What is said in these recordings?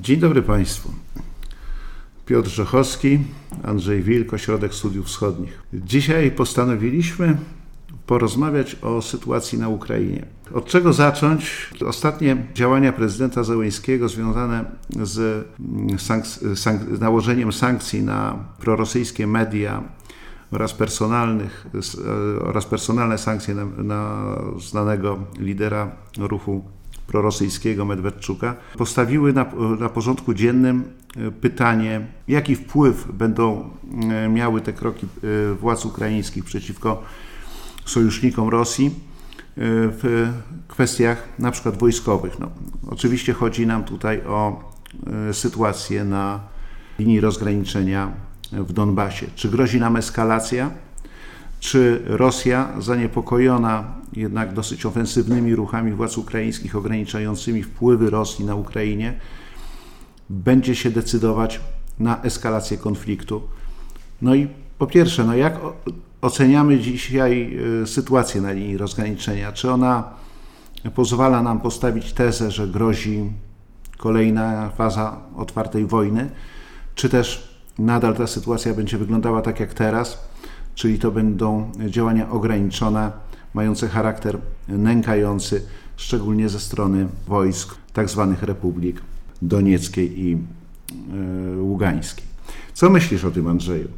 Dzień dobry Państwu. Piotr Rzechowski, Andrzej Wilk, Ośrodek Studiów Wschodnich. Dzisiaj postanowiliśmy porozmawiać o sytuacji na Ukrainie. Od czego zacząć? Ostatnie działania prezydenta Zełęńskiego związane z nałożeniem sankcji na prorosyjskie media oraz, personalnych, oraz personalne sankcje na, na znanego lidera ruchu prorosyjskiego Medwedczuka, postawiły na, na porządku dziennym pytanie, jaki wpływ będą miały te kroki władz ukraińskich przeciwko sojusznikom Rosji w kwestiach na przykład wojskowych. No, oczywiście chodzi nam tutaj o sytuację na linii rozgraniczenia w Donbasie. Czy grozi nam eskalacja? Czy Rosja, zaniepokojona jednak dosyć ofensywnymi ruchami władz ukraińskich ograniczającymi wpływy Rosji na Ukrainie, będzie się decydować na eskalację konfliktu? No i po pierwsze, no jak oceniamy dzisiaj sytuację na linii rozgraniczenia? Czy ona pozwala nam postawić tezę, że grozi kolejna faza otwartej wojny, czy też nadal ta sytuacja będzie wyglądała tak jak teraz, czyli to będą działania ograniczone, mające charakter nękający, szczególnie ze strony wojsk tzw. Tak republik donieckiej i ługańskiej. Co myślisz o tym, Andrzeju?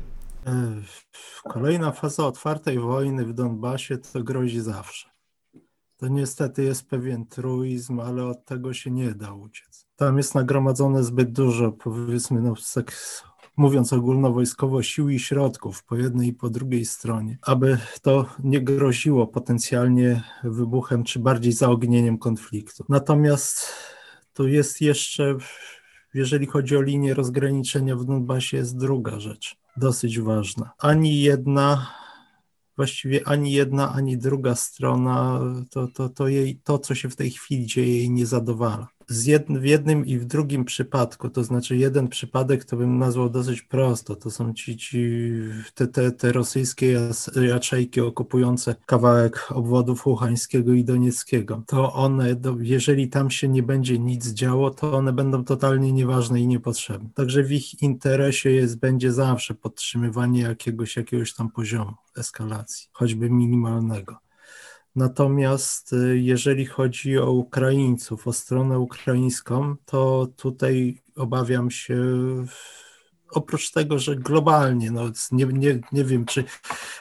Kolejna faza otwartej wojny w Donbasie to grozi zawsze. To niestety jest pewien truizm, ale od tego się nie da uciec. Tam jest nagromadzone zbyt dużo, powiedzmy, no, seks, mówiąc ogólnowojskowo, sił i środków po jednej i po drugiej stronie, aby to nie groziło potencjalnie wybuchem czy bardziej zaognieniem konfliktu. Natomiast tu jest jeszcze, jeżeli chodzi o linię rozgraniczenia w Donbasie, jest druga rzecz, dosyć ważna. Ani jedna właściwie ani jedna, ani druga strona, to, to, to, jej, to co się w tej chwili dzieje, jej nie zadowala. W jednym i w drugim przypadku, to znaczy jeden przypadek to bym nazwał dosyć prosto, to są ci, ci te, te, te rosyjskie jaczejki okupujące kawałek obwodów Łuchańskiego i Donieckiego. To one, jeżeli tam się nie będzie nic działo, to one będą totalnie nieważne i niepotrzebne. Także w ich interesie jest, będzie zawsze podtrzymywanie jakiegoś, jakiegoś tam poziomu eskalacji, choćby minimalnego. Natomiast y, jeżeli chodzi o Ukraińców, o stronę ukraińską, to tutaj obawiam się, oprócz tego, że globalnie, no nie, nie, nie wiem, czy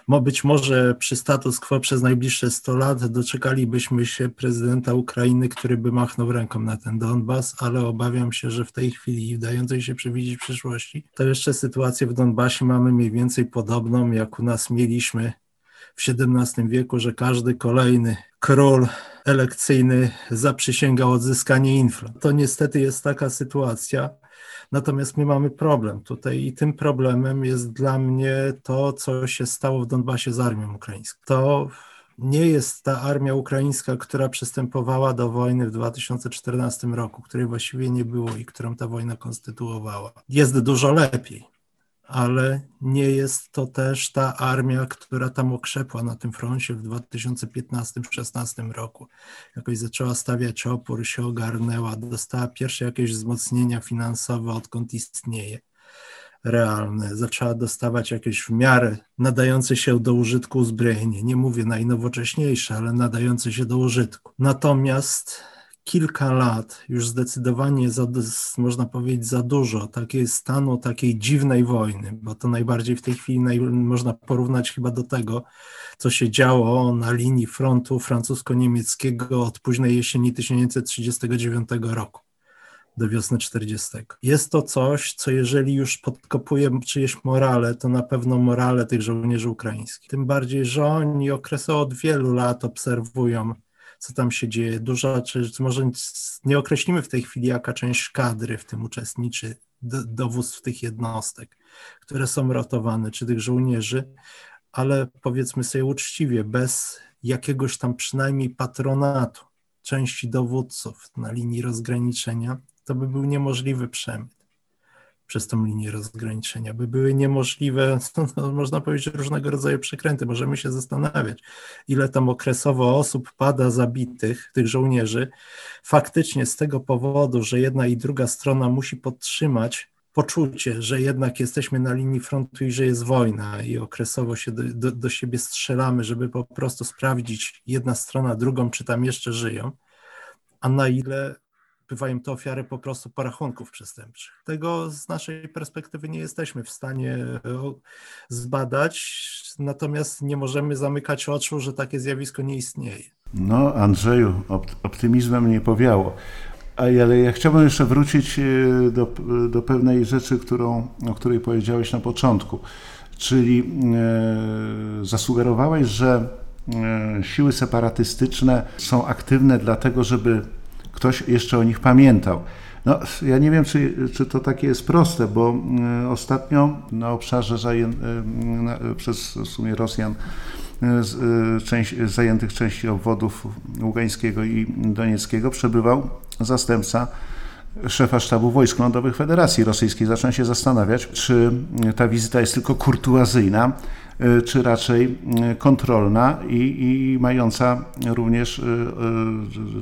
być może przy status quo przez najbliższe 100 lat doczekalibyśmy się prezydenta Ukrainy, który by machnął ręką na ten Donbas, ale obawiam się, że w tej chwili, dającej się przewidzieć przyszłości, to jeszcze sytuację w Donbasie mamy mniej więcej podobną, jak u nas mieliśmy w XVII wieku, że każdy kolejny król elekcyjny zaprzysięgał odzyskanie infla. To niestety jest taka sytuacja. Natomiast my mamy problem tutaj i tym problemem jest dla mnie to, co się stało w Donbasie z armią ukraińską. To nie jest ta armia ukraińska, która przystępowała do wojny w 2014 roku, której właściwie nie było i którą ta wojna konstytuowała. Jest dużo lepiej ale nie jest to też ta armia, która tam okrzepła na tym froncie w 2015-16 roku. Jakoś zaczęła stawiać opór, się ogarnęła, dostała pierwsze jakieś wzmocnienia finansowe, odkąd istnieje realne. Zaczęła dostawać jakieś w miarę nadające się do użytku uzbrojenie. Nie mówię najnowocześniejsze, ale nadające się do użytku. Natomiast kilka lat, już zdecydowanie za, można powiedzieć za dużo takiej stanu, takiej dziwnej wojny, bo to najbardziej w tej chwili naj, można porównać chyba do tego, co się działo na linii frontu francusko-niemieckiego od późnej jesieni 1939 roku do wiosny 40. Jest to coś, co jeżeli już podkopuje czyjeś morale, to na pewno morale tych żołnierzy ukraińskich. Tym bardziej, że oni okresowo od wielu lat obserwują co tam się dzieje. Duża, czy może nie określimy w tej chwili, jaka część kadry w tym uczestniczy, dowództw tych jednostek, które są ratowane, czy tych żołnierzy, ale powiedzmy sobie uczciwie, bez jakiegoś tam przynajmniej patronatu części dowódców na linii rozgraniczenia, to by był niemożliwy przemyt. Przez tą linię rozgraniczenia, by były niemożliwe, no, można powiedzieć, różnego rodzaju przekręty. Możemy się zastanawiać, ile tam okresowo osób pada zabitych, tych żołnierzy, faktycznie z tego powodu, że jedna i druga strona musi podtrzymać poczucie, że jednak jesteśmy na linii frontu i że jest wojna i okresowo się do, do, do, siebie strzelamy, żeby po prostu sprawdzić jedna strona drugą, czy tam jeszcze żyją, a na ile bywają to ofiary po prostu porachunków przestępczych. Tego z naszej perspektywy nie jesteśmy w stanie e, zbadać, natomiast nie możemy zamykać oczu, że takie zjawisko nie istnieje. No, Andrzeju, optymizmem nie powiało. Ale ja chciałbym jeszcze wrócić e, do, do pewnej rzeczy, którą, o której powiedziałeś na początku. Czyli e, zasugerowałeś, że e, siły separatystyczne są aktywne dlatego, żeby ktoś jeszcze o nich pamiętał. No, ja nie wiem, czy, czy to takie jest proste, bo ostatnio na obszarze zaję, przez w sumie Rosjan część, zajętych części obwodów Ługańskiego i Donieckiego przebywał zastępca szefa sztabu wojsk lądowych Federacji Rosyjskiej. Zacząłem się zastanawiać, czy ta wizyta jest tylko kurtuazyjna, czy raczej y, kontrolna i, i mająca również y,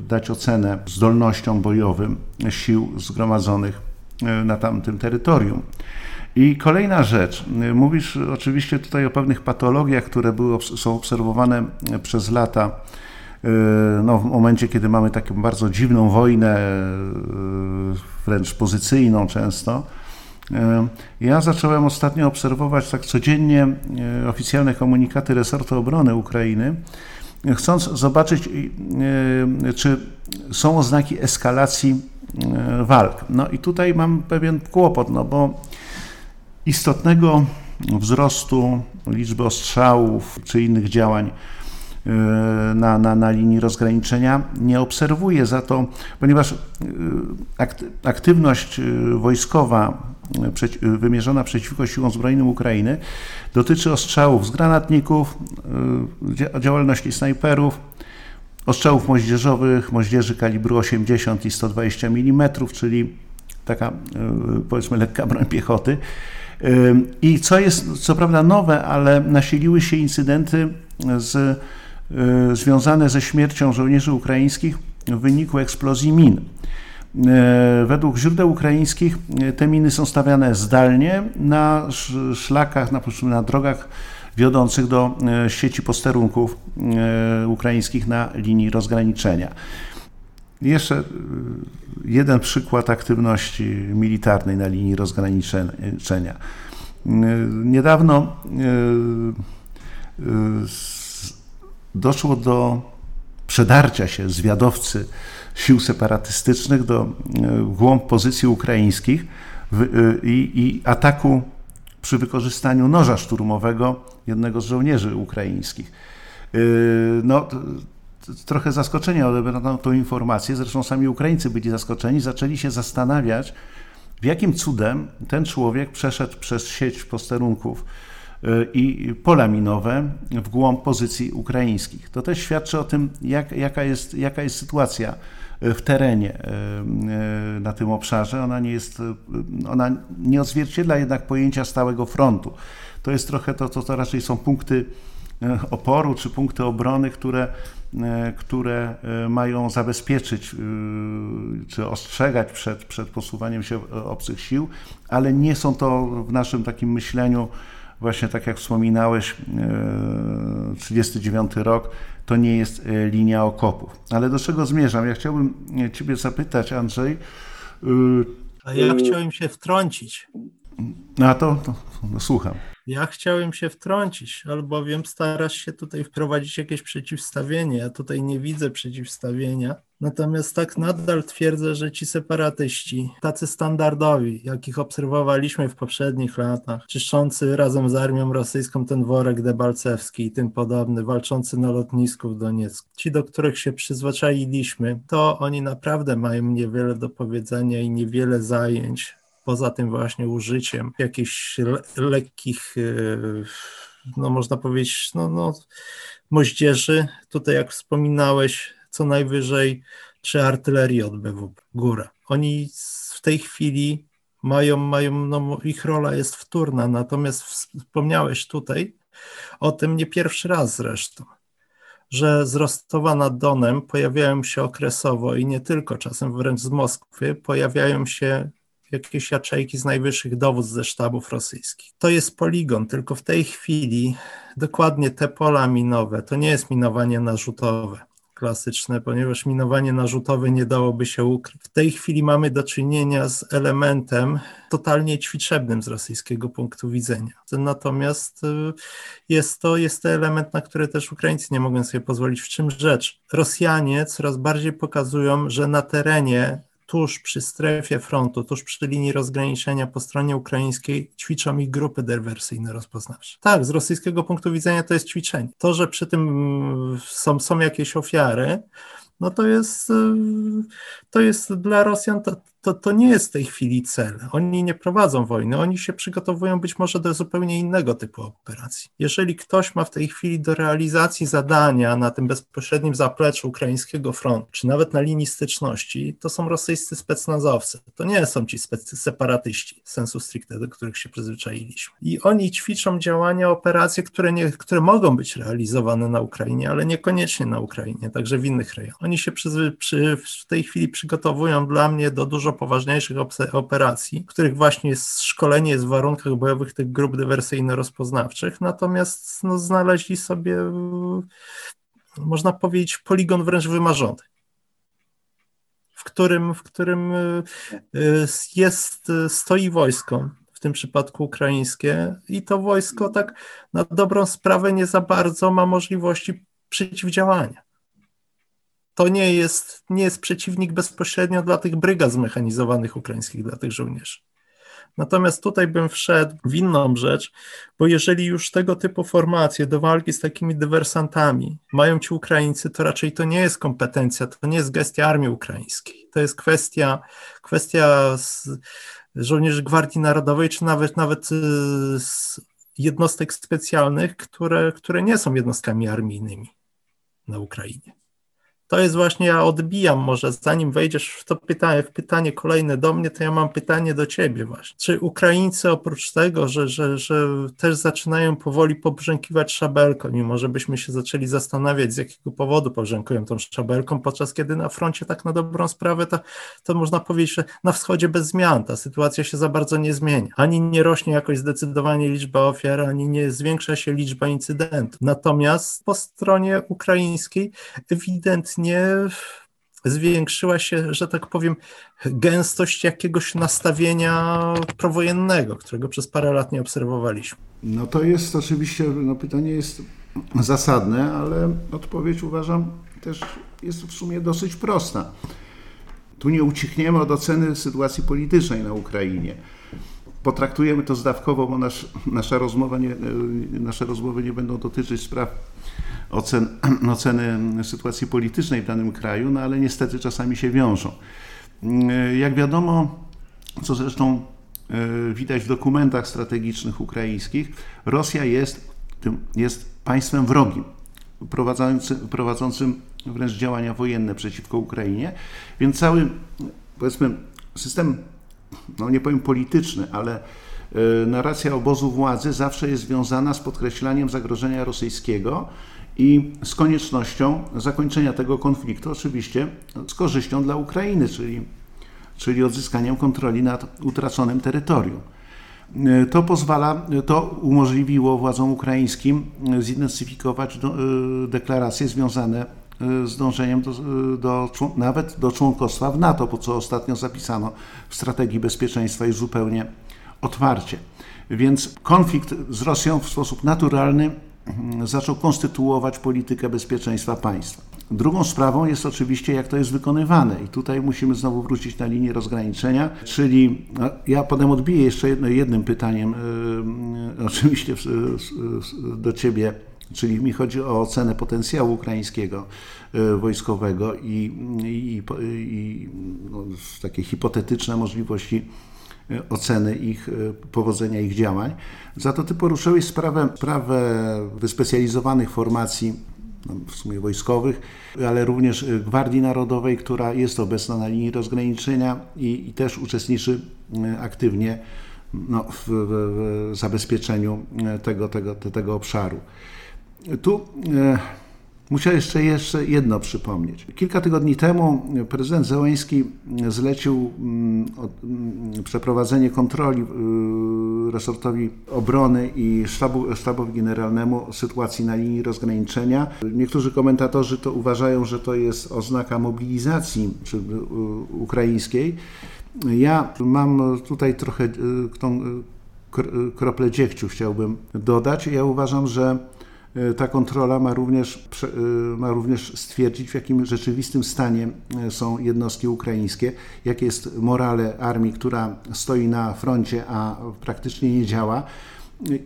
dać ocenę zdolnościom bojowym sił zgromadzonych na tamtym terytorium. I kolejna rzecz. Mówisz oczywiście tutaj o pewnych patologiach, które były, są obserwowane przez lata no, w momencie, kiedy mamy taką bardzo dziwną wojnę, wręcz pozycyjną często, ja zacząłem ostatnio obserwować tak codziennie oficjalne komunikaty resortu obrony Ukrainy, chcąc zobaczyć, czy są oznaki eskalacji walk. No i tutaj mam pewien kłopot, no bo istotnego wzrostu liczby ostrzałów czy innych działań E, na, na, na linii rozgraniczenia nie obserwuje za to, ponieważ e, aktywność e, wojskowa wymierzona przeciwko siłom zbrojnym Ukrainy dotyczy ostrzałów z granatników, działalności snajperów, ostrzałów moździerzowych, moździerzy kalibru 80 i 120 mm, czyli taka powiedzmy lekka broń piechoty. I co jest co prawda nowe, ale nasiliły się incydenty z związane ze śmiercią żołnierzy ukraińskich w wyniku eksplozji min. E, według źródeł ukraińskich e, te miny są stawiane zdalnie na szlakach, na, na drogach wiodących do sieci posterunków ukraińskich na linii rozgraniczenia. Jeszcze jeden przykład aktywności militarnej na linii rozgraniczenia. Niedawno doszło do przedarcia się zwiadowcy sił separatystycznych do e, głąb pozycji ukraińskich e, i, i ataku przy wykorzystaniu noża szturmowego jednego z żołnierzy ukraińskich. E, no, trochę zaskoczenia odebrano tą informację, zresztą sami Ukraińcy byli zaskoczeni, zaczęli się zastanawiać, w jakim cudem ten człowiek przeszedł przez sieć posterunków i pola minowe w głąb pozycji ukraińskich. To też świadczy o tym, jak, jaka, jest, jaka jest sytuacja w terenie y, na tym obszarze. Ona nie jest, ona nie odzwierciedla jednak pojęcia stałego frontu. To jest trochę to, to, to raczej są punkty oporu czy punkty obrony, które, które mają zabezpieczyć czy ostrzegać przed, przed posuwaniem się obcych sił, ale nie są to w naszym takim myśleniu właśnie tak jak wspominałeś, 39 e, rok to nie jest e, linia okopów. Ale do czego zmierzam? Ja chciałbym e, Ciebie zapytać, Andrzej. A ja chciałem się wtrącić. No to, to no, słucham. Ja chciałem się wtrącić, albowiem starasz się tutaj wprowadzić jakieś przeciwstawienie. Ja tutaj nie widzę przeciwstawienia. Natomiast tak nadal twierdzę, że ci separatyści, tacy standardowi, jakich obserwowaliśmy w poprzednich latach, czyszczący razem z armią rosyjską ten worek debalcewski i tym podobny, walczący na lotnisku w Doniecku, ci, do których się przyzwyczailiśmy, to oni naprawdę mają niewiele do powiedzenia i niewiele zajęć poza tym właśnie użyciem jakichś le lekkich, e, no można powiedzieć, no, no, moździerzy. Tutaj, jak wspominałeś, co najwyżej czy artylerii od góra. Oni w tej chwili mają, mają no, ich rola jest wtórna, natomiast wspomniałeś tutaj o tym nie pierwszy raz zresztą, że z Rostowa nad Donem pojawiają się okresowo i nie tylko, czasem wręcz z Moskwy, pojawiają się jakieś jaczejki z najwyższych dowództw ze sztabów rosyjskich. To jest poligon, tylko w tej chwili dokładnie te pola minowe, to nie jest minowanie narzutowe klasyczne, ponieważ minowanie narzutowe nie dałoby się ukryć. W tej chwili mamy do czynienia z elementem totalnie ćwiczebnym z rosyjskiego punktu widzenia. Natomiast y, jest to, jest to element, na który też Ukraińcy nie mogą sobie pozwolić. W czym rzecz? Rosjanie coraz bardziej pokazują, że na terenie tuż przy strefie frontu, tuż przy linii rozgraniczenia po stronie ukraińskiej ćwiczą ich grupy dywersyjne rozpoznawcze. Tak, z rosyjskiego punktu widzenia to jest ćwiczenie. To, że przy tym mm, są, są jakieś ofiary, no to jest, y, to jest dla Rosjan to, to, to nie jest w tej chwili cel. Oni nie prowadzą wojny, oni się przygotowują być może do zupełnie innego typu operacji. Jeżeli ktoś ma w tej chwili do realizacji zadania na tym bezpośrednim zapleczu ukraińskiego frontu, czy nawet na linii styczności, to są rosyjscy specnazowcy. To nie są ci separatyści sensu stricte, do których się przyzwyczailiśmy. I oni ćwiczą działania, operacje, które, nie, które mogą być realizowane na Ukrainie, ale niekoniecznie na Ukrainie, także w innych rejonach. Oni się przy, w tej chwili przygotowują dla mnie do dużo poważniejszych operacji, których właśnie jest szkolenie jest w warunkach bojowych tych grup dywersyjno-rozpoznawczych, natomiast no, znaleźli sobie, można powiedzieć, poligon wręcz wymarzony w którym, w którym y, jest, stoi wojsko, w tym przypadku ukraińskie, i to wojsko tak na dobrą sprawę nie za bardzo ma możliwości przeciwdziałania to nie jest, nie jest przeciwnik bezpośrednio dla tych brygad zmechanizowanych ukraińskich, dla tych żołnierzy. Natomiast tutaj bym wszedł w inną rzecz, bo jeżeli już tego typu formacje do walki z takimi dywersantami mają ci Ukraińcy, to raczej to nie jest kompetencja, to nie jest gestia armii ukraińskiej. To jest kwestia, kwestia żołnierzy Gwardii Narodowej, czy nawet, nawet y, jednostek specjalnych, które, które nie są jednostkami armijnymi na Ukrainie to jest właśnie, ja odbijam może, zanim wejdziesz w to pytanie, w pytanie kolejne do mnie, to ja mam pytanie do ciebie właśnie. Czy Ukraińcy oprócz tego, że, że, że też zaczynają powoli pobrzękiwać szabelką, mimo że byśmy się zaczęli zastanawiać, z jakiego powodu pobrzękują tą szabelką, podczas kiedy na froncie tak na dobrą sprawę, to, to można powiedzieć, że na wschodzie bez zmian ta sytuacja się za bardzo nie zmienia. Ani nie rośnie jakoś zdecydowanie liczba ofiar, ani nie zwiększa się liczba incydentów. Natomiast po stronie ukraińskiej ewidentnie zwiększyła się, że tak powiem, gęstość jakiegoś nastawienia prowojennego, którego przez parę lat nie obserwowaliśmy. No to jest oczywiście, no pytanie jest zasadne, ale odpowiedź uważam też jest w sumie dosyć prosta. Tu nie ucichniemy od oceny sytuacji politycznej na Ukrainie. Potraktujemy to zdawkowo, bo nasz, nasza rozmowa nie, nasze rozmowy nie będą dotyczyć spraw ocen, oceny sytuacji politycznej w danym kraju, no ale niestety czasami się wiążą. Jak wiadomo, co zresztą e, widać w dokumentach strategicznych ukraińskich, Rosja jest, jest państwem wrogim, prowadzącym, prowadzącym wręcz działania wojenne przeciwko Ukrainie, więc cały, powiedzmy, system, no nie powiem polityczny, ale e, narracja obozu władzy zawsze jest związana z podkreślaniem zagrożenia rosyjskiego i z koniecznością zakończenia tego konfliktu, oczywiście z korzyścią dla Ukrainy, czyli, czyli odzyskaniem kontroli nad utraconym terytorium. To pozwala, to umożliwiło władzom ukraińskim zintensyfikować do, e, deklaracje związane e, z dążeniem do, do, nawet do członkostwa w NATO, po co ostatnio zapisano w strategii bezpieczeństwa i zupełnie otwarcie. Więc konflikt z Rosją w sposób naturalny zaczął konstytuować politykę bezpieczeństwa państwa. Drugą sprawą jest oczywiście, jak to jest wykonywane, i tutaj musimy znowu wrócić na linię rozgraniczenia, czyli no, ja potem odbiję jeszcze jednym pytaniem, yy, oczywiście do Ciebie, czyli mi chodzi o ocenę potencjału ukraińskiego yy, wojskowego i, i, i no, takie hipotetyczne możliwości oceny ich, e, powodzenia ich działań. Za to ty poruszyłeś sprawę, sprawę wyspecjalizowanych formacji no, w sumie wojskowych, ale również Gwardii Narodowej, która jest obecna na linii rozgraniczenia i, i też uczestniczy aktywnie no, w, w, zabezpieczeniu tego, tego, tego obszaru. Tu e, muszę jeszcze, jeszcze jedno przypomnieć. Kilka tygodni temu prezydent Zełański zlecił mm, mm, przeprowadzenie kontroli y, resortowi obrony i sztabu, sztabowi generalnemu sytuacji na linii rozgraniczenia. Niektórzy komentatorzy to uważają, że to jest oznaka mobilizacji y, ukraińskiej. Ja mam tutaj trochę y, tą kroplę dziegciu chciałbym dodać. Ja uważam, że ta kontrola ma również, e, ma również stwierdzić, w jakim rzeczywistym stanie e, są jednostki ukraińskie, jakie jest morale armii, która stoi na froncie, a praktycznie nie działa.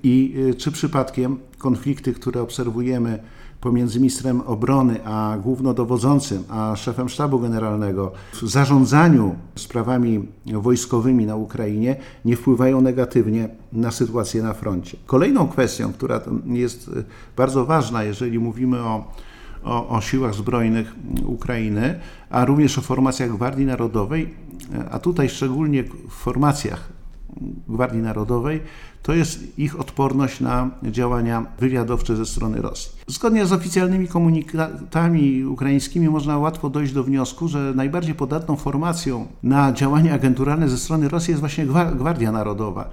I czy przypadkiem konflikty, które obserwujemy, pomiędzy ministrem obrony a głównodowodzącym, a szefem sztabu generalnego w zarządzaniu sprawami wojskowymi na Ukrainie nie wpływają negatywnie na sytuację na froncie. Kolejną kwestią, która jest bardzo ważna, jeżeli mówimy o o, o, siłach zbrojnych Ukrainy, a również o formacjach Gwardii Narodowej, a tutaj szczególnie w formacjach Gwardii Narodowej, to jest ich odporność na działania wywiadowcze ze strony Rosji. Zgodnie z oficjalnymi komunikatami ukraińskimi można łatwo dojść do wniosku, że najbardziej podatną formacją na działania agenturalne ze strony Rosji jest właśnie Gwardia Narodowa.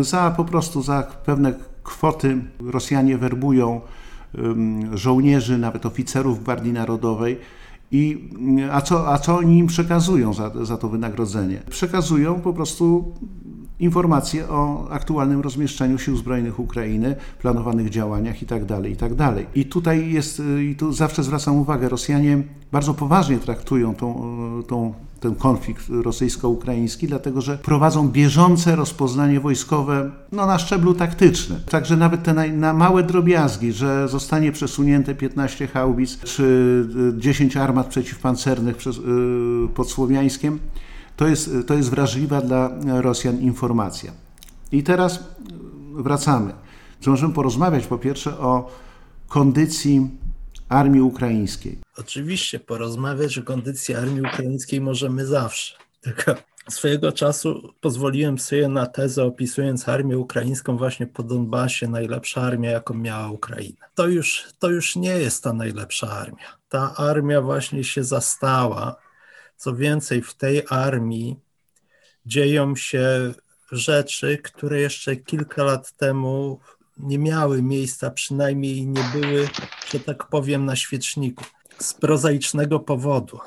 Za po prostu za pewne kwoty Rosjanie werbują żołnierzy, nawet oficerów Gwardii Narodowej. I, a, co, a co oni im przekazują za, za to wynagrodzenie? Przekazują po prostu informacje o aktualnym rozmieszczeniu sił zbrojnych Ukrainy, planowanych działaniach itd. Tak itd. Tak I tutaj jest, i tu zawsze zwracam uwagę, Rosjanie bardzo poważnie traktują tą, tą, ten konflikt rosyjsko-ukraiński, dlatego że prowadzą bieżące rozpoznanie wojskowe no, na szczeblu taktycznym. Także nawet te na, na małe drobiazgi, że zostanie przesunięte 15 haubic czy 10 armat przeciwpancernych przez, yy, pod Słowiańskiem, to jest, to jest wrażliwa dla Rosjan informacja. I teraz wracamy. Czy możemy porozmawiać po pierwsze o kondycji armii ukraińskiej? Oczywiście, porozmawiać o kondycji armii ukraińskiej możemy zawsze. Tylko swojego czasu pozwoliłem sobie na tezę, opisując armię ukraińską właśnie po Donbasie, najlepsza armia, jaką miała Ukraina. To już, to już nie jest ta najlepsza armia. Ta armia właśnie się zastała co więcej, w tej armii dzieją się rzeczy, które jeszcze kilka lat temu nie miały miejsca, przynajmniej nie były, że tak powiem, na świeczniku. Z prozaicznego powodu.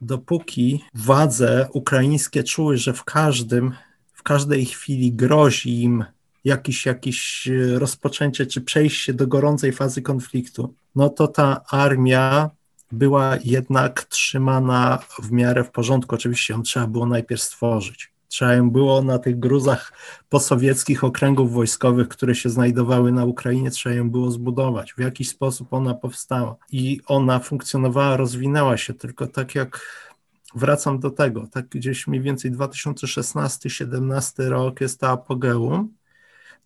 Dopóki władze ukraińskie czuły, że w każdym, w każdej chwili grozi im jakieś, jakieś rozpoczęcie czy przejście do gorącej fazy konfliktu, no to ta armia była jednak trzymana w miarę w porządku. Oczywiście ją trzeba było najpierw stworzyć. Trzeba ją było na tych gruzach posowieckich okręgów wojskowych, które się znajdowały na Ukrainie, trzeba ją było zbudować. W jakiś sposób ona powstała i ona funkcjonowała, rozwinęła się, tylko tak jak wracam do tego, tak gdzieś mniej więcej 2016-17 rok jest ta apogeum,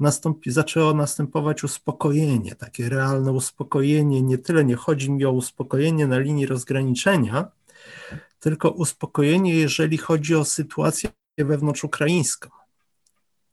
nastąpi, zaczęło następować uspokojenie, takie realne uspokojenie. Nie tyle nie chodzi mi o uspokojenie na linii rozgraniczenia, tylko uspokojenie, jeżeli chodzi o sytuację wewnątrzukraińską.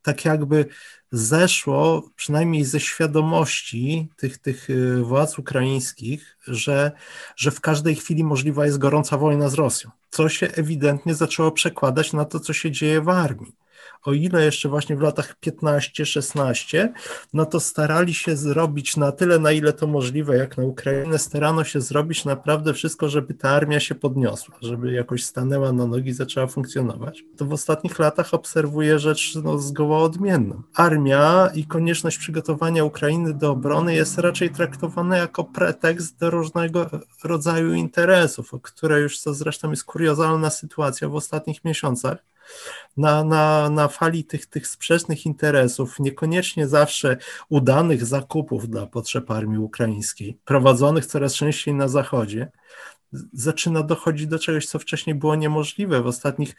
Tak jakby zeszło przynajmniej ze świadomości tych, tych y, władz ukraińskich, że, że w każdej chwili możliwa jest gorąca wojna z Rosją, co się ewidentnie zaczęło przekładać na to, co się dzieje w armii o ile jeszcze właśnie w latach 15-16, no to starali się zrobić na tyle, na ile to możliwe, jak na Ukrainę, starano się zrobić naprawdę wszystko, żeby ta armia się podniosła, żeby jakoś stanęła na nogi, zaczęła funkcjonować. To w ostatnich latach obserwuję rzecz no, zgoła odmienną. Armia i konieczność przygotowania Ukrainy do obrony jest raczej traktowana jako pretekst do różnego rodzaju interesów, o które już co zresztą jest kuriozalna sytuacja w ostatnich miesiącach na, na, na fali tych, tych sprzecznych interesów, niekoniecznie zawsze udanych zakupów dla potrzeb armii ukraińskiej, prowadzonych coraz częściej na Zachodzie, zaczyna dochodzić do czegoś, co wcześniej było niemożliwe. W ostatnich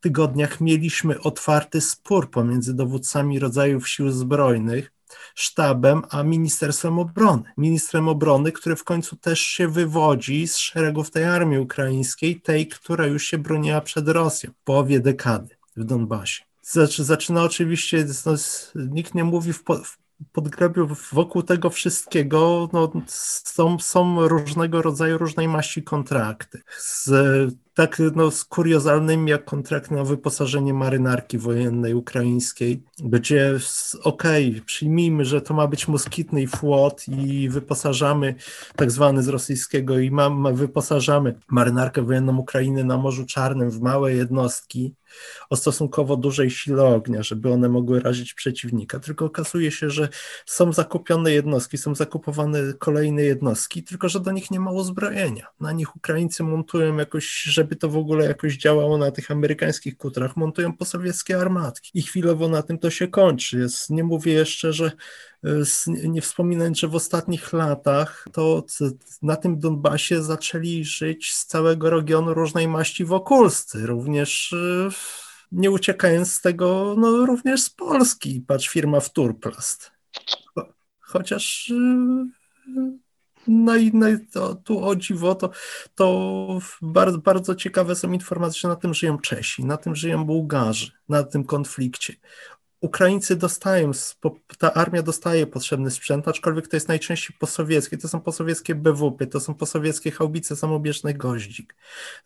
tygodniach mieliśmy otwarty spór pomiędzy dowódcami rodzajów sił zbrojnych sztabem, a Ministerstwem Obrony. Ministrem Obrony, który w końcu też się wywodzi z szeregów tej armii ukraińskiej, tej, która już się broniła przed Rosją w połowie dekady w Donbasie. Zaczyna oczywiście, no, nikt nie mówi w, w podgrabiu wokół tego wszystkiego no, są, są różnego rodzaju, różnej maści kontrakty. Z, tak no, z kuriozalnymi jak kontrakt na wyposażenie marynarki wojennej ukraińskiej, gdzie okej, okay, przyjmijmy, że to ma być moskitny flot i wyposażamy tak zwany z rosyjskiego i ma, ma, wyposażamy marynarkę wojenną Ukrainy na Morzu Czarnym w małe jednostki, o stosunkowo dużej sile ognia, żeby one mogły razić przeciwnika. Tylko okazuje się, że są zakupione jednostki, są zakupowane kolejne jednostki, tylko że do nich nie ma uzbrojenia. Na nich Ukraińcy montują jakoś, żeby to w ogóle jakoś działało na tych amerykańskich kutrach, montują posowieckie armatki i chwilowo na tym to się kończy. Jest, nie mówię jeszcze, że nie wspominając, że w ostatnich latach to na tym Donbasie zaczęli żyć z całego regionu różnej maści wokulscy, również e, nie uciekając z tego, no również z Polski, patrz firma Wturplast. Chociaż e, no i, no to, tu o dziwo, to, to bardzo, bardzo ciekawe są informacje, że na tym żyją Czesi, na tym żyją Bułgarzy, na tym konflikcie. Ukraińcy dostają, ta armia dostaje potrzebny sprzęt, aczkolwiek to jest najczęściej posowieckie, to są posowieckie BWP, to są posowieckie haubice samobieżny goździk.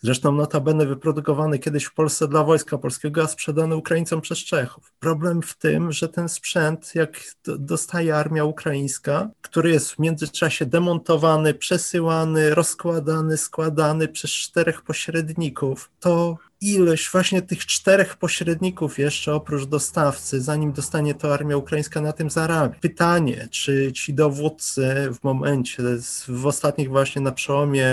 Zresztą notabene wyprodukowane kiedyś w Polsce dla Wojska Polskiego, a sprzedane Ukraińcom przez Czechów. Problem w tym, że ten sprzęt, jak dostaje armia ukraińska, który jest w międzyczasie demontowany, przesyłany, rozkładany, składany przez czterech pośredników, to ilość właśnie tych czterech pośredników jeszcze oprócz dostawcy, zanim dostanie to armia ukraińska na tym zarabia. Pytanie, czy ci dowódcy w momencie, w ostatnich właśnie na przełomie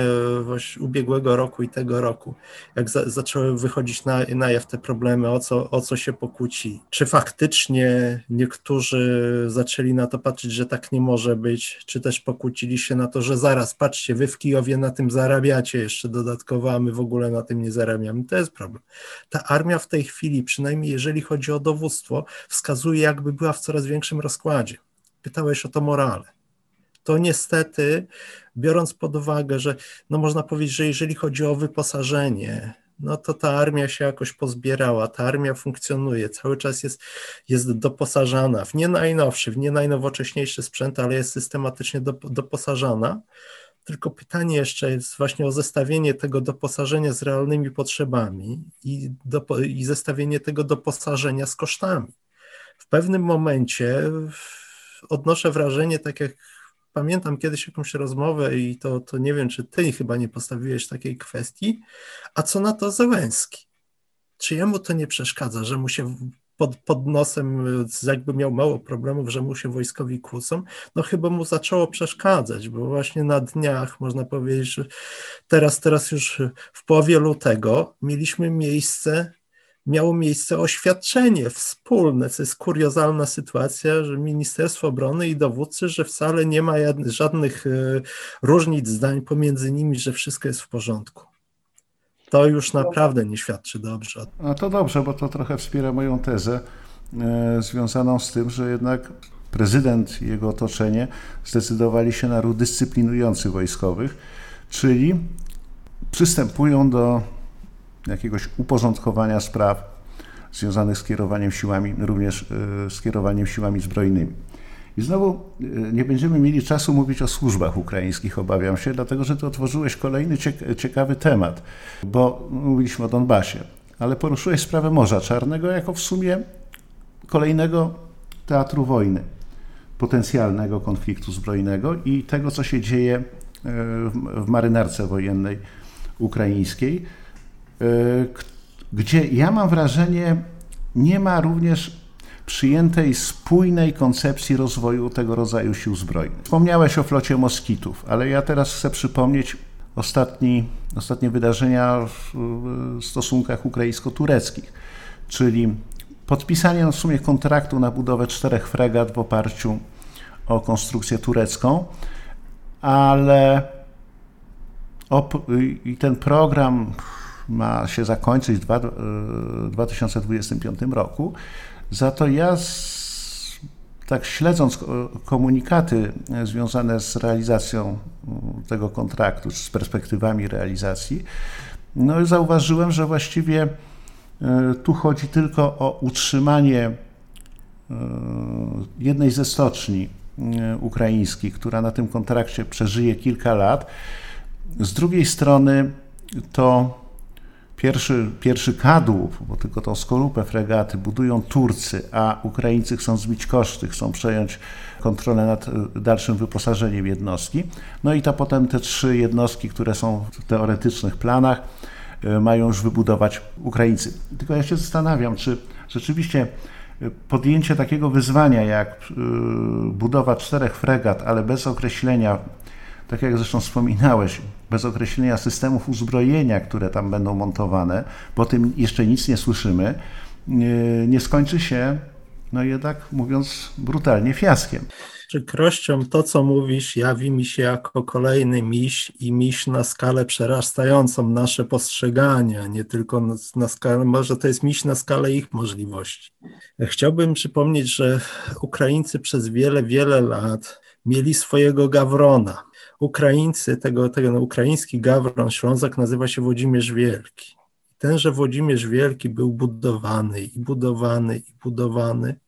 ubiegłego roku i tego roku, jak za, zaczęły wychodzić na, na jaw te problemy, o co, o co się pokłóci, czy faktycznie niektórzy zaczęli na to patrzeć, że tak nie może być, czy też pokłócili się na to, że zaraz, patrzcie, wy w Kijowie na tym zarabiacie jeszcze dodatkowo, a my w ogóle na tym nie zarabiamy. To jest problem. Ta armia w tej chwili, przynajmniej jeżeli chodzi o dowództwo, wskazuje, jakby była w coraz większym rozkładzie. Pytałeś o to morale. To niestety, biorąc pod uwagę, że no można powiedzieć, że jeżeli chodzi o wyposażenie, no to ta armia się jakoś pozbierała, ta armia funkcjonuje, cały czas jest, jest doposażana w nie najnowszy, w nie najnowocześniejszy sprzęt, ale jest systematycznie doposażana. Tylko pytanie jeszcze jest właśnie o zestawienie tego doposażenia z realnymi potrzebami i, do, i zestawienie tego doposażenia z kosztami. W pewnym momencie odnoszę wrażenie, tak jak pamiętam kiedyś jakąś rozmowę i to, to nie wiem, czy ty chyba nie postawiłeś takiej kwestii, a co na to Zełenski? Czy jemu to nie przeszkadza, że mu się pod, pod nosem jakby miał mało problemów, że mu się wojskowi kłócą, no chyba mu zaczęło przeszkadzać, bo właśnie na dniach, można powiedzieć, że teraz, teraz już w połowie lutego mieliśmy miejsce, miało miejsce oświadczenie wspólne, co jest kuriozalna sytuacja, że Ministerstwo Obrony i dowódcy, że wcale nie ma żadnych e, różnic zdań pomiędzy nimi, że wszystko jest w porządku to już naprawdę nie świadczy dobrze. A to dobrze, bo to trochę wspiera moją tezę e, związaną z tym, że jednak prezydent i jego otoczenie zdecydowali się na ruch dyscyplinujący wojskowych, czyli przystępują do jakiegoś uporządkowania spraw związanych z kierowaniem siłami, również e, z kierowaniem siłami zbrojnymi. I znowu e, nie będziemy mieli czasu mówić o służbach ukraińskich, obawiam się, dlatego że to otworzyłeś kolejny ciekawy temat, bo mówiliśmy o Donbasie, ale poruszyłeś sprawę Morza Czarnego jako w sumie kolejnego teatru wojny, potencjalnego konfliktu zbrojnego i tego, co się dzieje e, w marynarce wojennej ukraińskiej, e, gdzie ja mam wrażenie, nie ma również przyjętej spójnej koncepcji rozwoju tego rodzaju sił zbrojnych. Wspomniałeś o flocie moskitów, ale ja teraz chcę przypomnieć ostatni, ostatnie wydarzenia w stosunkach ukraińsko-tureckich, czyli podpisanie w sumie kontraktu na budowę czterech fregat w oparciu o konstrukcję turecką, ale i ten program ma się zakończyć w 2025 roku. Za to ja tak śledząc komunikaty związane z realizacją tego kontraktu, z perspektywami realizacji, no zauważyłem, że właściwie tu chodzi tylko o utrzymanie jednej ze stoczni ukraińskich, która na tym kontrakcie przeżyje kilka lat. Z drugiej strony to pierwszy, pierwszy kadłub, bo tylko tą skorupę fregaty budują Turcy, a Ukraińcy chcą zbić koszty, chcą przejąć kontrolę nad e, dalszym wyposażeniem jednostki. No i to potem te trzy jednostki, które są w teoretycznych planach, e, mają już wybudować Ukraińcy. Tylko ja się zastanawiam, czy rzeczywiście e, podjęcie takiego wyzwania jak budowa czterech fregat, ale bez określenia tak jak zresztą wspominałeś, bez określenia systemów uzbrojenia, które tam będą montowane, po tym jeszcze nic nie słyszymy, nie skończy się, no jednak mówiąc brutalnie, fiaskiem. Przykrością to, co mówisz, jawi mi się jako kolejny miś i miś na skalę przerastającą nasze postrzegania, nie tylko na, na skalę, może to jest miś na skalę ich możliwości. Chciałbym przypomnieć, że Ukraińcy przez wiele, wiele lat mieli swojego Gawrona, Ukraińcy, tego, tego no, ukraiński gawron Ślązak nazywa się Włodzimierz Wielki. Tenże Włodzimierz Wielki był budowany i budowany i budowany.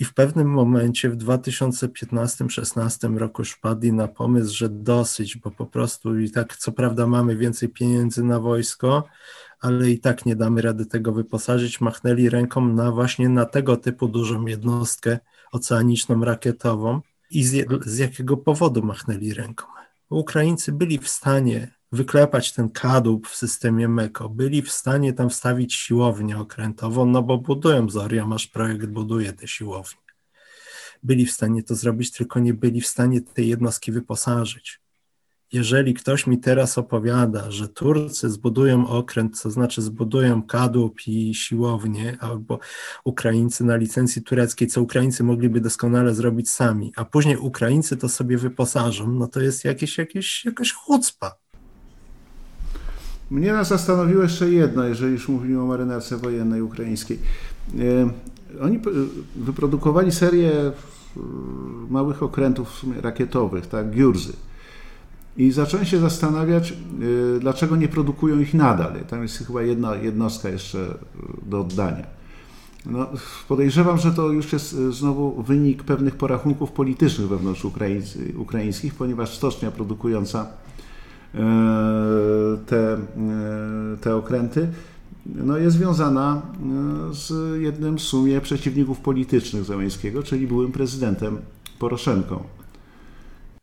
I w pewnym momencie w 2015-16 roku już wpadli na pomysł, że dosyć, bo po prostu i tak co prawda mamy więcej pieniędzy na wojsko, ale i tak nie damy rady tego wyposażyć. Machnęli ręką na właśnie na tego typu dużą jednostkę oceaniczną rakietową i z, z jakiego powodu machnęli ręką. Ukraińcy byli w stanie wyklepać ten kadłub w systemie MEKO, byli w stanie tam wstawić siłownię okrętową, no bo budują Zoria, masz projekt, buduje te siłownie. Byli w stanie to zrobić, tylko nie byli w stanie tej jednostki wyposażyć jeżeli ktoś mi teraz opowiada, że Turcy zbudują okręt, to znaczy zbudują kadłub i siłownię, albo Ukraińcy na licencji tureckiej, co Ukraińcy mogliby doskonale zrobić sami, a później Ukraińcy to sobie wyposażą, no to jest jakieś, jakieś, jakaś chucpa. Mnie nas zastanowiło jeszcze jedno, jeżeli już mówimy o marynarce wojennej ukraińskiej. E, oni wyprodukowali serię małych okrętów rakietowych, tak, Giurzy i zacząłem się zastanawiać, y, dlaczego nie produkują ich nadal. Tam jest chyba jedna jednostka jeszcze y, do oddania. No, podejrzewam, że to już jest y, znowu wynik pewnych porachunków politycznych wewnątrz ukraińskich, ponieważ stocznia produkująca te, te okręty no, jest związana z jednym z sumie przeciwników politycznych Załęskiego, czyli byłym prezydentem Poroszenką.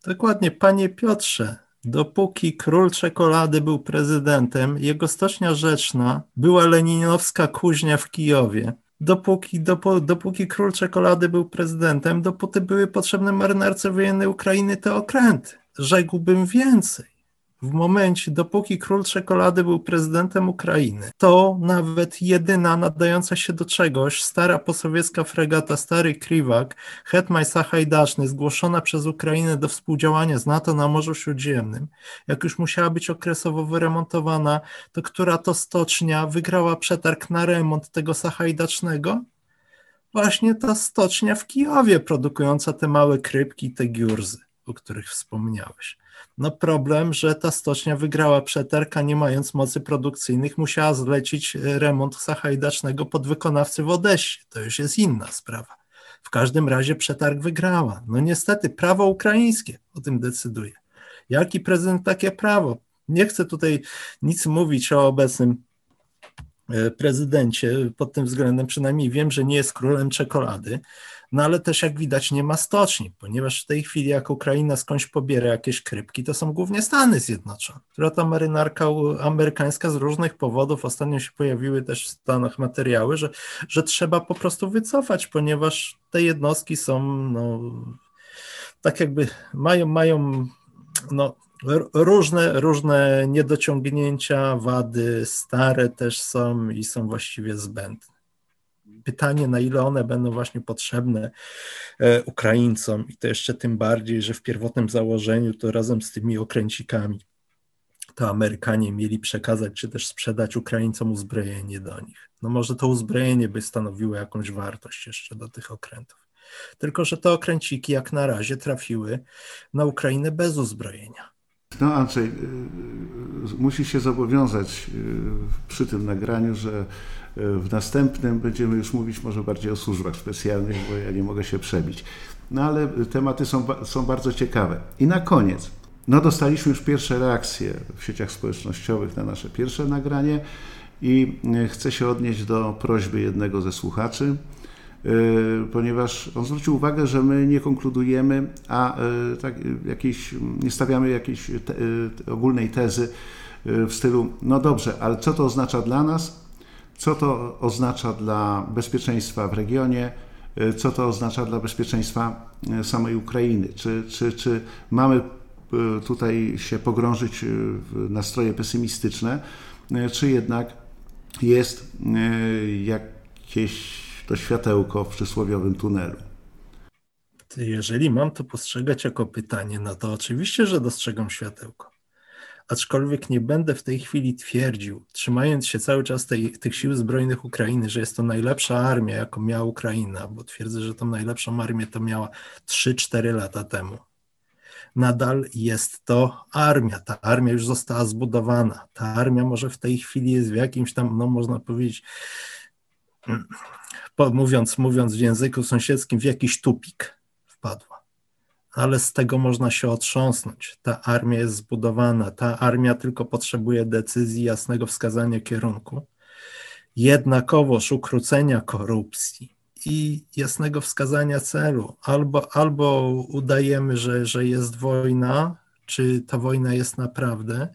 Dokładnie, panie Piotrze. Dopóki król czekolady był prezydentem, jego stocznia rzeczna była leninowska kuźnia w Kijowie. Dopóki, dopóki król czekolady był prezydentem, dopóty były potrzebne marynarce wojennej Ukrainy te okręty. Rzekłbym więcej w momencie, dopóki król czekolady był prezydentem Ukrainy, to nawet jedyna nadająca się do czegoś stara posowiecka fregata Stary Kriwak, Hetman Sahajdaczny, zgłoszona przez Ukrainę do współdziałania z NATO na Morzu Śródziemnym, jak już musiała być okresowo wyremontowana, to która to stocznia wygrała przetarg na remont tego Sahajdacznego? Właśnie ta stocznia w Kijowie produkująca te małe krypki, te giurzy, o których wspomniałeś. No problem, że ta stocznia wygrała przetarg, a nie mając mocy produkcyjnych musiała zlecić e, remont sachajdacznego podwykonawcy w Odessie. To już jest inna sprawa. W każdym razie przetarg wygrała. No niestety prawo ukraińskie o tym decyduje. Jaki prezydent takie prawo? Nie chcę tutaj nic mówić o obecnym e, prezydencie pod tym względem, przynajmniej wiem, że nie jest królem czekolady, no ale też jak widać nie ma stoczni, ponieważ w tej chwili jak Ukraina skądś pobiera jakieś krypki, to są głównie Stany Zjednoczone. Ta marynarka amerykańska z różnych powodów, ostatnio się pojawiły też w Stanach materiały, że, że trzeba po prostu wycofać, ponieważ te jednostki są no, tak jakby mają, mają no, różne, różne niedociągnięcia, wady, stare też są i są właściwie zbędne pytanie, na ile one będą właśnie potrzebne e, Ukraińcom i to jeszcze tym bardziej, że w pierwotnym założeniu to razem z tymi okręcikami to Amerykanie mieli przekazać, czy też sprzedać Ukraińcom uzbrojenie do nich. No może to uzbrojenie by stanowiło jakąś wartość jeszcze do tych okrętów. Tylko, że te okręciki jak na razie trafiły na Ukrainę bez uzbrojenia. No Andrzej, y, y, musi się zobowiązać y, przy tym nagraniu, że w następnym będziemy już mówić może bardziej o służbach specjalnych, bo ja nie mogę się przebić. No ale tematy są, są bardzo ciekawe. I na koniec, no dostaliśmy już pierwsze reakcje w sieciach społecznościowych na nasze pierwsze nagranie i chcę się odnieść do prośby jednego ze słuchaczy, ponieważ on zwrócił uwagę, że my nie konkludujemy, a tak, jakiejś, nie stawiamy jakiejś te, ogólnej tezy w stylu, no dobrze, ale co to oznacza dla nas, co to oznacza dla bezpieczeństwa w regionie, co to oznacza dla bezpieczeństwa samej Ukrainy, czy, czy, czy mamy tutaj się pogrążyć w nastroje pesymistyczne, czy jednak jest jakieś to światełko w przysłowiowym tunelu. Jeżeli mam to postrzegać jako pytanie, no to oczywiście, że dostrzegam światełko. Aczkolwiek nie będę w tej chwili twierdził, trzymając się cały czas tej, tych sił zbrojnych Ukrainy, że jest to najlepsza armia, jaką miała Ukraina, bo twierdzę, że tą najlepszą armię to miała 3-4 lata temu. Nadal jest to armia. Ta armia już została zbudowana. Ta armia może w tej chwili jest w jakimś tam, no można powiedzieć, mówiąc, mówiąc w języku sąsiedzkim, w jakiś tupik wpadła. Ale z tego można się otrząsnąć. Ta armia jest zbudowana, ta armia tylko potrzebuje decyzji, jasnego wskazania kierunku, jednakowoż ukrócenia korupcji i jasnego wskazania celu. Albo, albo udajemy, że, że jest wojna, czy ta wojna jest naprawdę,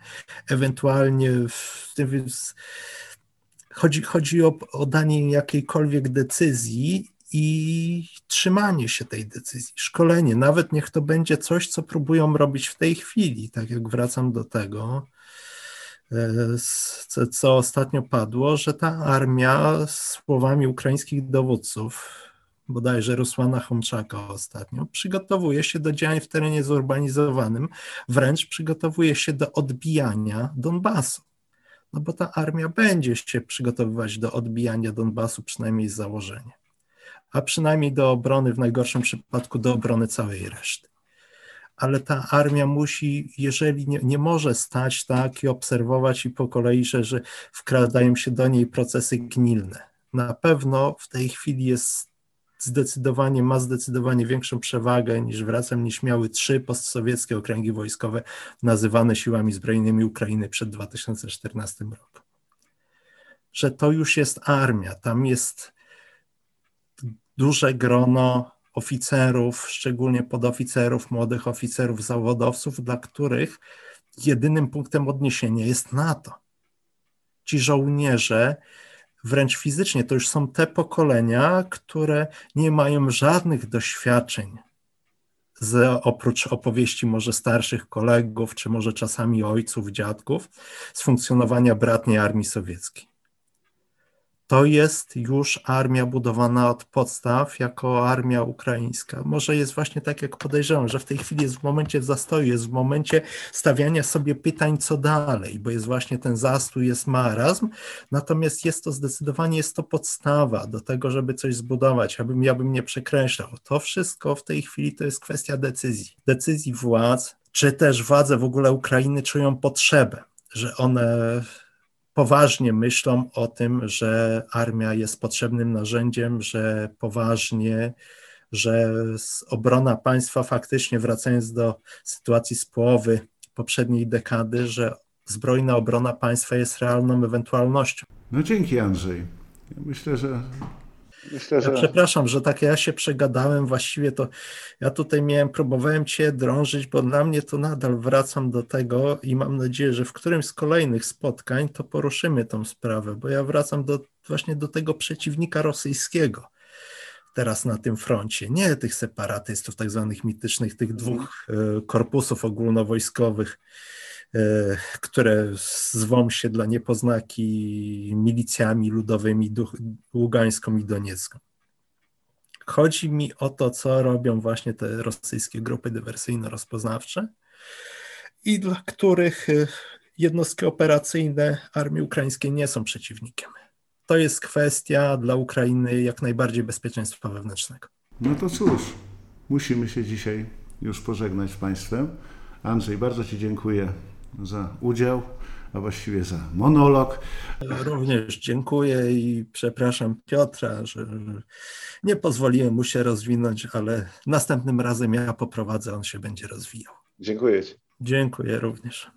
ewentualnie w, w, Chodzi, chodzi o, o danie jakiejkolwiek decyzji i trzymanie się tej decyzji, szkolenie, nawet niech to będzie coś, co próbują robić w tej chwili, tak jak wracam do tego, e, co, ostatnio padło, że ta armia słowami ukraińskich dowódców, bodajże Rusłana Chomczaka ostatnio, przygotowuje się do działań w terenie zurbanizowanym, wręcz przygotowuje się do odbijania Donbasu no bo ta armia będzie się przygotowywać do odbijania Donbasu, przynajmniej z założenia, a przynajmniej do obrony, w najgorszym przypadku do obrony całej reszty. Ale ta armia musi, jeżeli nie, nie może stać tak i obserwować i po kolei, że, że wkradają się do niej procesy gnilne. Na pewno w tej chwili jest zdecydowanie, ma zdecydowanie większą przewagę niż wracam, niż miały trzy postsowieckie okręgi wojskowe nazywane siłami zbrojnymi Ukrainy przed 2014 rokiem. Że to już jest armia, tam jest duże grono oficerów, szczególnie podoficerów, młodych oficerów, zawodowców, dla których jedynym punktem odniesienia jest NATO. Ci żołnierze wręcz fizycznie. To już są te pokolenia, które nie mają żadnych doświadczeń z, oprócz opowieści może starszych kolegów, czy może czasami ojców, dziadków, z funkcjonowania bratniej armii sowieckiej to jest już armia budowana od podstaw jako armia ukraińska. Może jest właśnie tak, jak podejrzewam, że w tej chwili jest w momencie zastoju, jest w momencie stawiania sobie pytań, co dalej, bo jest właśnie ten zastój, jest marazm, natomiast jest to zdecydowanie, jest to podstawa do tego, żeby coś zbudować, abym ja bym nie przekreślał. To wszystko w tej chwili to jest kwestia decyzji. Decyzji władz, czy też władze w ogóle Ukrainy czują potrzebę, że one poważnie myślą o tym, że armia jest potrzebnym narzędziem, że poważnie, że obrona państwa faktycznie, wracając do sytuacji z połowy poprzedniej dekady, że zbrojna obrona państwa jest realną ewentualnością. No dzięki Andrzej. Myślę, że Myślę, że... Ja przepraszam, że tak ja się przegadałem, właściwie to ja tutaj miałem, próbowałem Cię drążyć, bo dla mnie to nadal wracam do tego i mam nadzieję, że w którymś z kolejnych spotkań to poruszymy tą sprawę, bo ja wracam do, właśnie do tego przeciwnika rosyjskiego teraz na tym froncie, nie tych separatystów tak zwanych mitycznych, tych dwóch e, korpusów ogólnowojskowych, które zwą się dla niepoznaki milicjami ludowymi Ługańską i Doniecką. Chodzi mi o to, co robią właśnie te rosyjskie grupy dywersyjno-rozpoznawcze i dla których e, jednostki operacyjne armii ukraińskiej nie są przeciwnikiem. To jest kwestia dla Ukrainy jak najbardziej bezpieczeństwa wewnętrznego. No to cóż, musimy się dzisiaj już pożegnać z Państwem. Andrzej, bardzo Ci dziękuję za udział, a właściwie za monolog. Również dziękuję i przepraszam Piotra, że nie pozwoliłem mu się rozwinąć, ale następnym razem ja poprowadzę, on się będzie rozwijał. Dziękuję Ci. Dziękuję również.